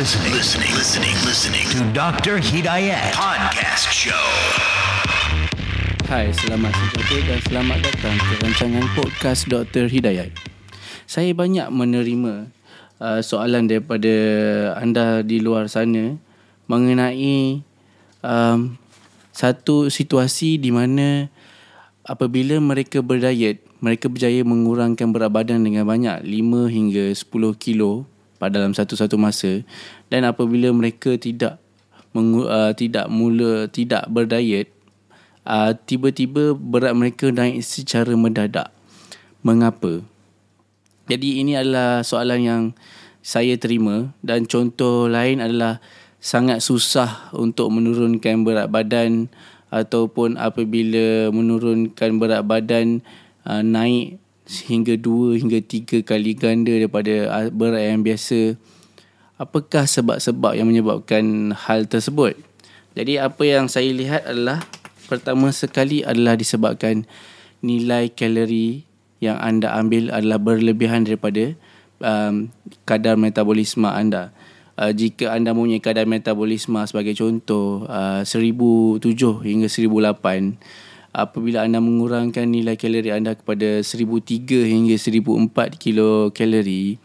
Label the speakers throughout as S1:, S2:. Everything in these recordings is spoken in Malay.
S1: listening, listening, listening, listening to Dr. Hidayat Podcast Show.
S2: Hai, selamat sejahtera dan selamat datang ke rancangan podcast Dr. Hidayat. Saya banyak menerima uh, soalan daripada anda di luar sana mengenai um, satu situasi di mana apabila mereka berdiet, mereka berjaya mengurangkan berat badan dengan banyak 5 hingga 10 kilo pada dalam satu-satu masa dan apabila mereka tidak mengu, uh, tidak mula tidak berdiet uh, tiba-tiba berat mereka naik secara mendadak. Mengapa? Jadi ini adalah soalan yang saya terima dan contoh lain adalah sangat susah untuk menurunkan berat badan ataupun apabila menurunkan berat badan uh, naik hingga dua hingga tiga kali ganda daripada uh, berat yang biasa. Apakah sebab-sebab yang menyebabkan hal tersebut? Jadi apa yang saya lihat adalah pertama sekali adalah disebabkan nilai kalori yang anda ambil adalah berlebihan daripada um, kadar metabolisme anda. Uh, jika anda mempunyai kadar metabolisme sebagai contoh uh, 1007 hingga 1008 apabila anda mengurangkan nilai kalori anda kepada 1003 hingga 1004 kilokalori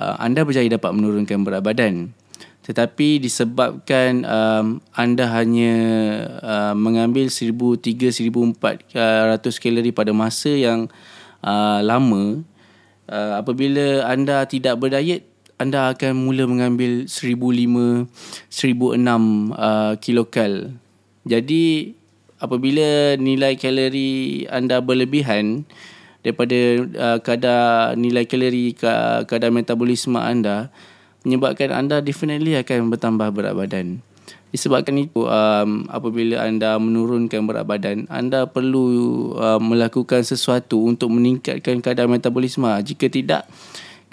S2: uh, anda berjaya dapat menurunkan berat badan. Tetapi disebabkan um, anda hanya uh, mengambil 1003 1400 kalori pada masa yang uh, lama uh, apabila anda tidak berdiet anda akan mula mengambil 1005 1006 uh, kilokal jadi apabila nilai kalori anda berlebihan daripada uh, kadar nilai kalori kadar metabolisme anda menyebabkan anda definitely akan bertambah berat badan. Disebabkan itu um, apabila anda menurunkan berat badan, anda perlu uh, melakukan sesuatu untuk meningkatkan kadar metabolisme. Jika tidak,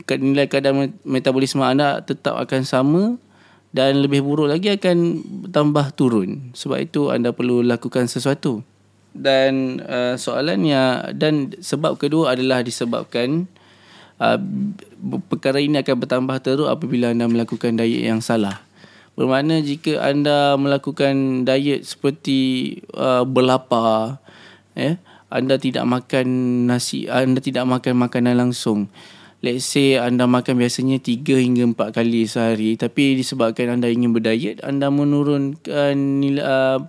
S2: nilai kadar metabolisme anda tetap akan sama dan lebih buruk lagi akan tambah turun. Sebab itu anda perlu lakukan sesuatu. Dan uh, soalannya dan sebab kedua adalah disebabkan uh, perkara ini akan bertambah teruk apabila anda melakukan diet yang salah. Bermakna jika anda melakukan diet seperti uh, berlapar, eh, anda tidak makan nasi, anda tidak makan makanan langsung. Let's say anda makan biasanya 3 hingga 4 kali sehari tapi disebabkan anda ingin berdiet, anda menurunkan nilai uh,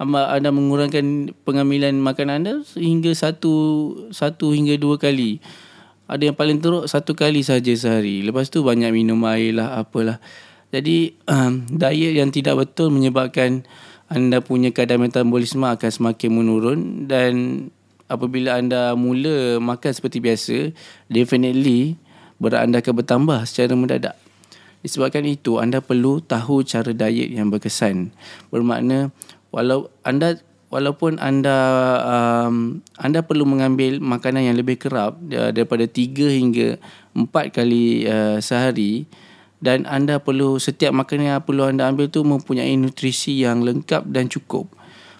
S2: anda mengurangkan pengambilan makanan anda hingga satu satu hingga dua kali. Ada yang paling teruk satu kali saja sehari. Lepas tu banyak minum air lah apalah. Jadi um, diet yang tidak betul menyebabkan anda punya kadar metabolisme akan semakin menurun dan apabila anda mula makan seperti biasa, definitely berat anda akan bertambah secara mendadak. Disebabkan itu, anda perlu tahu cara diet yang berkesan. Bermakna, walau anda walaupun anda um, anda perlu mengambil makanan yang lebih kerap daripada 3 hingga 4 kali uh, sehari dan anda perlu setiap makanan yang perlu anda ambil tu mempunyai nutrisi yang lengkap dan cukup.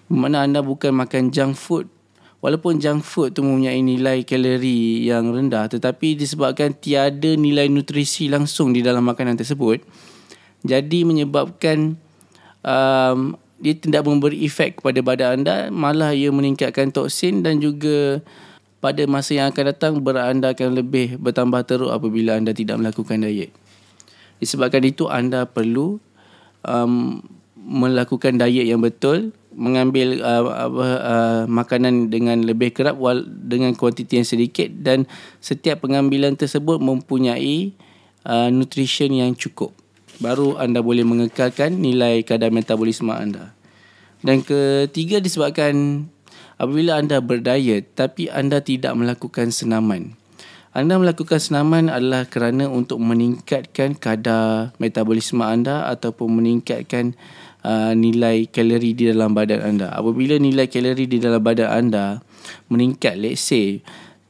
S2: Bermakna anda bukan makan junk food walaupun junk food tu mempunyai nilai kalori yang rendah tetapi disebabkan tiada nilai nutrisi langsung di dalam makanan tersebut jadi menyebabkan um, dia tidak memberi efek kepada badan anda malah ia meningkatkan toksin dan juga pada masa yang akan datang anda akan lebih bertambah teruk apabila anda tidak melakukan diet. Disebabkan itu anda perlu um, melakukan diet yang betul mengambil uh, uh, makanan dengan lebih kerap wal, dengan kuantiti yang sedikit dan setiap pengambilan tersebut mempunyai uh, nutrition yang cukup baru anda boleh mengekalkan nilai kadar metabolisme anda. Dan ketiga disebabkan apabila anda berdiet tapi anda tidak melakukan senaman. Anda melakukan senaman adalah kerana untuk meningkatkan kadar metabolisme anda ataupun meningkatkan uh, nilai kalori di dalam badan anda. Apabila nilai kalori di dalam badan anda meningkat, let's say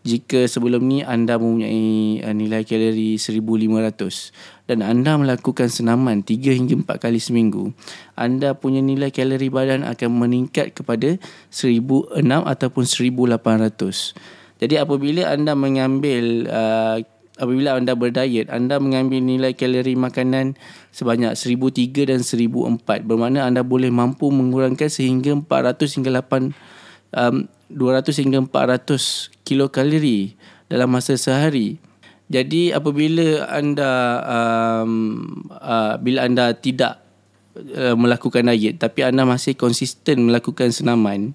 S2: jika sebelum ni anda mempunyai uh, nilai kalori 1500 dan anda melakukan senaman 3 hingga 4 kali seminggu anda punya nilai kalori badan akan meningkat kepada 1006 ataupun 1800 jadi apabila anda mengambil uh, apabila anda berdiet, anda mengambil nilai kalori makanan sebanyak 1003 dan 1004 bermakna anda boleh mampu mengurangkan sehingga 400 hingga 8 um, 200 hingga 400 kilokalori dalam masa sehari. Jadi apabila anda um, uh, bila anda tidak uh, melakukan diet tapi anda masih konsisten melakukan senaman,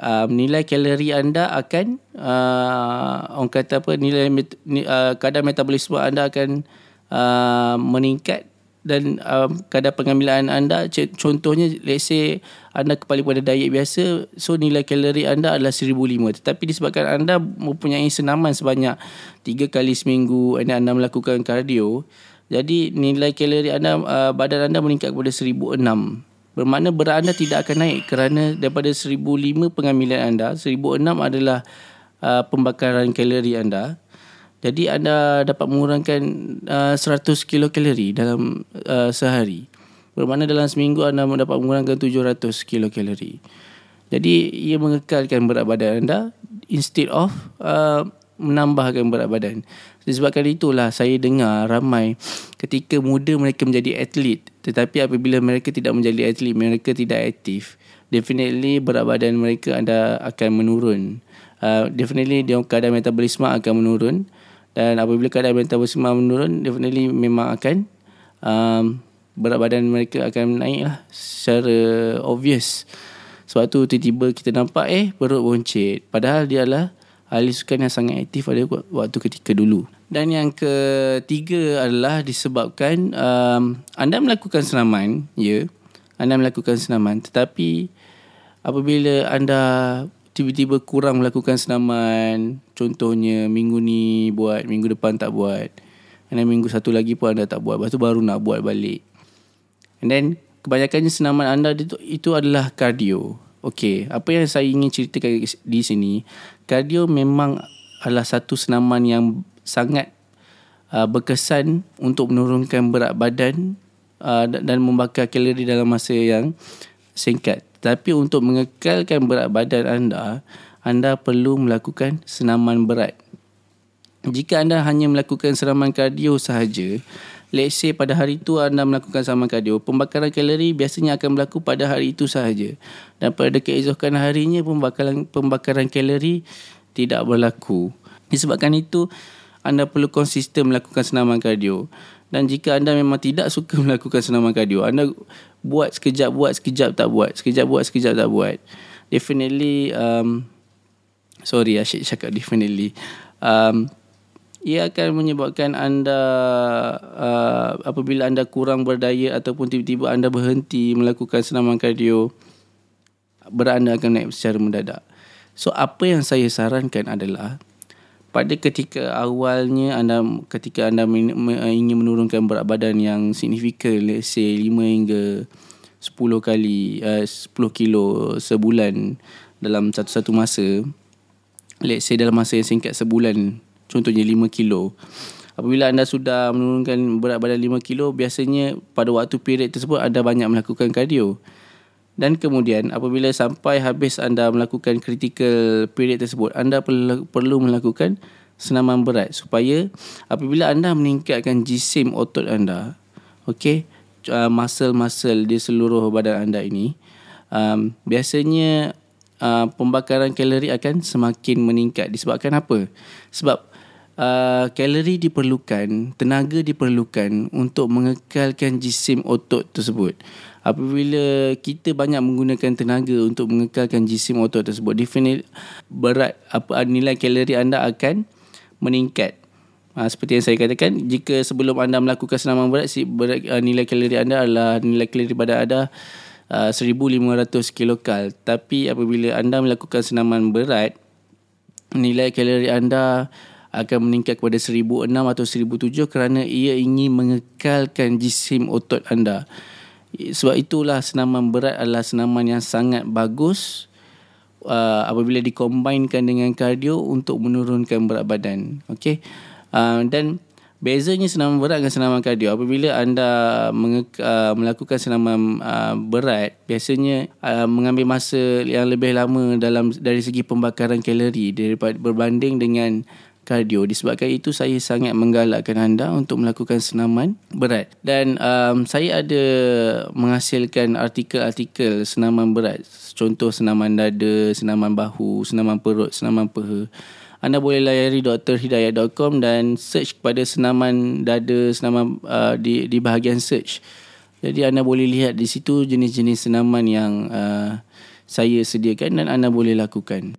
S2: um, nilai kalori anda akan uh, orang kata apa nilai met, uh, kadar metabolisme anda akan uh, meningkat dan um, kadar pengambilan anda contohnya let's say anda kembali pada diet biasa so nilai kalori anda adalah 1005 tetapi disebabkan anda mempunyai senaman sebanyak 3 kali seminggu dan anda melakukan kardio jadi nilai kalori anda uh, badan anda meningkat kepada 1006 bermakna berat anda tidak akan naik kerana daripada 1005 pengambilan anda 1006 adalah uh, pembakaran kalori anda jadi anda dapat mengurangkan uh, 100 kilokalori dalam uh, sehari. Bermakna dalam seminggu anda dapat mengurangkan 700 kilokalori. Jadi ia mengekalkan berat badan anda instead of uh, menambahkan berat badan. Disebabkan itulah saya dengar ramai ketika muda mereka menjadi atlet tetapi apabila mereka tidak menjadi atlet mereka tidak aktif definitely berat badan mereka anda akan menurun. Uh, definitely dia kadar metabolisme akan menurun. Dan apabila kadar metabolisme menurun definitely memang akan um, berat badan mereka akan naik lah secara obvious. Sebab tu tiba-tiba kita nampak eh perut boncit. Padahal dia adalah ahli sukan yang sangat aktif pada waktu ketika dulu. Dan yang ketiga adalah disebabkan um, anda melakukan senaman ya. Anda melakukan senaman. Tetapi apabila anda tiba-tiba kurang melakukan senaman contohnya minggu ni buat minggu depan tak buat then minggu satu lagi pun anda tak buat lepas tu baru nak buat balik. And then kebanyakannya senaman anda itu, itu adalah kardio Okay, apa yang saya ingin ceritakan di sini kardio memang adalah satu senaman yang sangat uh, berkesan untuk menurunkan berat badan uh, dan membakar kalori dalam masa yang singkat tapi untuk mengekalkan berat badan anda, anda perlu melakukan senaman berat. Jika anda hanya melakukan senaman kardio sahaja, let's say pada hari itu anda melakukan senaman kardio, pembakaran kalori biasanya akan berlaku pada hari itu sahaja. Dan pada keesokan harinya pembakaran pembakaran kalori tidak berlaku. Disebabkan itu, anda perlu konsisten melakukan senaman kardio. Dan jika anda memang tidak suka melakukan senaman kardio, anda buat sekejap buat sekejap tak buat sekejap buat sekejap tak buat definitely um, sorry asyik cakap definitely um, ia akan menyebabkan anda uh, apabila anda kurang berdaya ataupun tiba-tiba anda berhenti melakukan senaman kardio berat anda akan naik secara mendadak. So apa yang saya sarankan adalah pada ketika awalnya anda ketika anda ingin menurunkan berat badan yang signifikan let's say 5 hingga 10 kali uh, 10 kilo sebulan dalam satu-satu masa let's say dalam masa yang singkat sebulan contohnya 5 kilo apabila anda sudah menurunkan berat badan 5 kilo biasanya pada waktu period tersebut anda banyak melakukan kardio dan kemudian apabila sampai habis anda melakukan critical period tersebut, anda perlu, melakukan senaman berat supaya apabila anda meningkatkan jisim otot anda, okay, uh, muscle-muscle di seluruh badan anda ini, um, biasanya uh, pembakaran kalori akan semakin meningkat. Disebabkan apa? Sebab uh, kalori diperlukan, tenaga diperlukan untuk mengekalkan jisim otot tersebut. Apabila kita banyak menggunakan tenaga untuk mengekalkan jisim otot tersebut definite berat apa nilai kalori anda akan meningkat. Ha, seperti yang saya katakan jika sebelum anda melakukan senaman berat si berat uh, nilai kalori anda adalah nilai kalori pada anda uh, 1500 kilokal. Tapi apabila anda melakukan senaman berat nilai kalori anda akan meningkat kepada 1006 atau 1007 kerana ia ingin mengekalkan jisim otot anda. Sebab itulah senaman berat adalah senaman yang sangat bagus uh, apabila dikombinkan dengan kardio untuk menurunkan berat badan. Okay. Uh, dan bezanya senaman berat dengan senaman kardio apabila anda menge- uh, melakukan senaman uh, berat biasanya uh, mengambil masa yang lebih lama dalam dari segi pembakaran kalori daripada berbanding dengan kardio. Disebabkan itu saya sangat menggalakkan anda untuk melakukan senaman berat. Dan um, saya ada menghasilkan artikel-artikel senaman berat. Contoh senaman dada, senaman bahu, senaman perut, senaman peha. Anda boleh layari drhidayat.com dan search kepada senaman dada, senaman uh, di di bahagian search. Jadi anda boleh lihat di situ jenis-jenis senaman yang uh, saya sediakan dan anda boleh lakukan.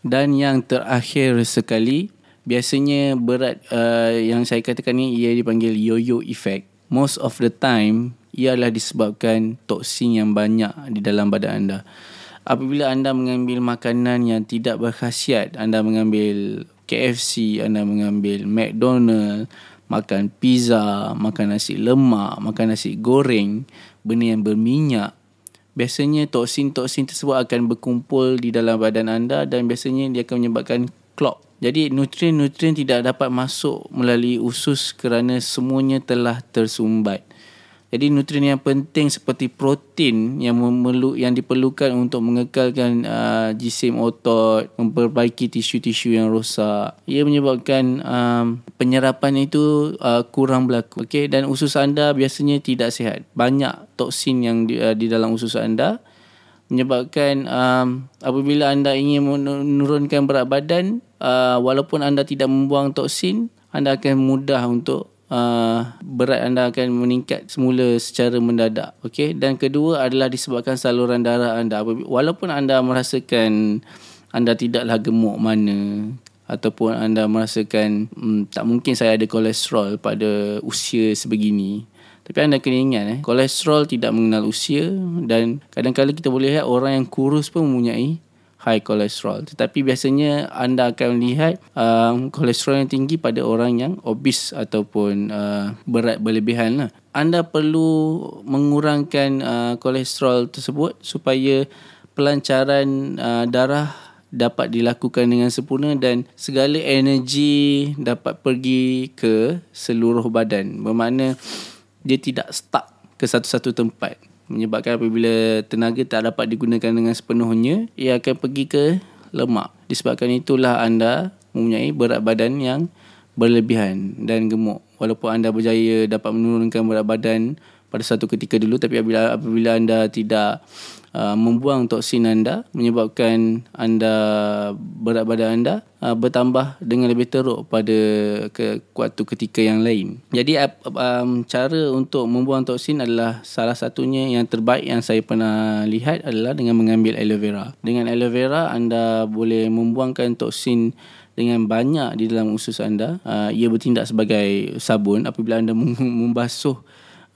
S2: Dan yang terakhir sekali, biasanya berat uh, yang saya katakan ni ia dipanggil yo-yo effect. Most of the time, ia adalah disebabkan toksin yang banyak di dalam badan anda. Apabila anda mengambil makanan yang tidak berkhasiat, anda mengambil KFC, anda mengambil McDonald, makan pizza, makan nasi lemak, makan nasi goreng, benda yang berminyak, biasanya toksin-toksin tersebut akan berkumpul di dalam badan anda dan biasanya dia akan menyebabkan clot. Jadi nutrien-nutrien tidak dapat masuk melalui usus kerana semuanya telah tersumbat. Jadi nutrien yang penting seperti protein yang memerlu yang diperlukan untuk mengekalkan uh, jisim otot, memperbaiki tisu-tisu yang rosak. Ia menyebabkan um, penyerapan itu uh, kurang berlaku. Okey dan usus anda biasanya tidak sihat. Banyak toksin yang di, uh, di dalam usus anda menyebabkan um, apabila anda ingin menurunkan berat badan uh, walaupun anda tidak membuang toksin anda akan mudah untuk uh, berat anda akan meningkat semula secara mendadak. Okey dan kedua adalah disebabkan saluran darah anda. Walaupun anda merasakan anda tidaklah gemuk mana ataupun anda merasakan hmm, tak mungkin saya ada kolesterol pada usia sebegini. Tapi anda kena ingat eh, kolesterol tidak mengenal usia dan kadang-kadang kita boleh lihat orang yang kurus pun mempunyai high cholesterol. Tetapi biasanya anda akan melihat um, kolesterol yang tinggi pada orang yang obes ataupun uh, berat berlebihan lah. Anda perlu mengurangkan uh, kolesterol tersebut supaya pelancaran uh, darah dapat dilakukan dengan sempurna dan segala energi dapat pergi ke seluruh badan. Bermakna dia tidak stuck ke satu-satu tempat. Menyebabkan apabila tenaga tak dapat digunakan dengan sepenuhnya ia akan pergi ke lemak. Disebabkan itulah anda mempunyai berat badan yang berlebihan dan gemuk. Walaupun anda berjaya dapat menurunkan berat badan pada satu ketika dulu tapi apabila apabila anda tidak uh, membuang toksin anda menyebabkan anda berat badan anda uh, bertambah dengan lebih teruk pada ke waktu ketika yang lain. Jadi um, cara untuk membuang toksin adalah salah satunya yang terbaik yang saya pernah lihat adalah dengan mengambil aloe vera. Dengan aloe vera anda boleh membuangkan toksin dengan banyak di dalam usus anda. Uh, ia bertindak sebagai sabun apabila anda membasuh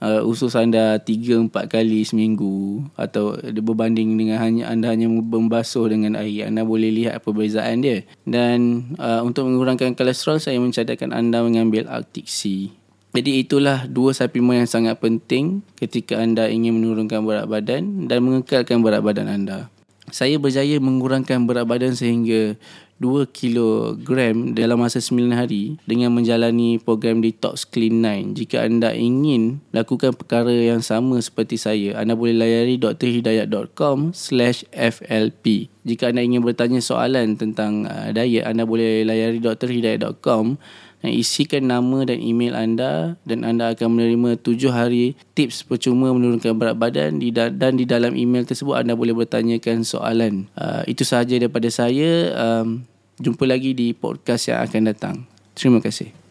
S2: uh, usus anda 3 4 kali seminggu atau berbanding dengan hanya anda hanya membasuh dengan air anda boleh lihat perbezaan dia dan uh, untuk mengurangkan kolesterol saya mencadangkan anda mengambil Arctic Sea jadi itulah dua suplemen yang sangat penting ketika anda ingin menurunkan berat badan dan mengekalkan berat badan anda. Saya berjaya mengurangkan berat badan sehingga 2 kilogram dalam masa 9 hari dengan menjalani program Detox Clean 9. Jika anda ingin lakukan perkara yang sama seperti saya, anda boleh layari drhidayat.com slash FLP. Jika anda ingin bertanya soalan tentang uh, diet, anda boleh layari drhidayat.com dan isikan nama dan email anda dan anda akan menerima 7 hari tips percuma menurunkan berat badan dan di dalam email tersebut anda boleh bertanyakan soalan. Uh, itu sahaja daripada saya. Um, jumpa lagi di podcast yang akan datang. Terima kasih.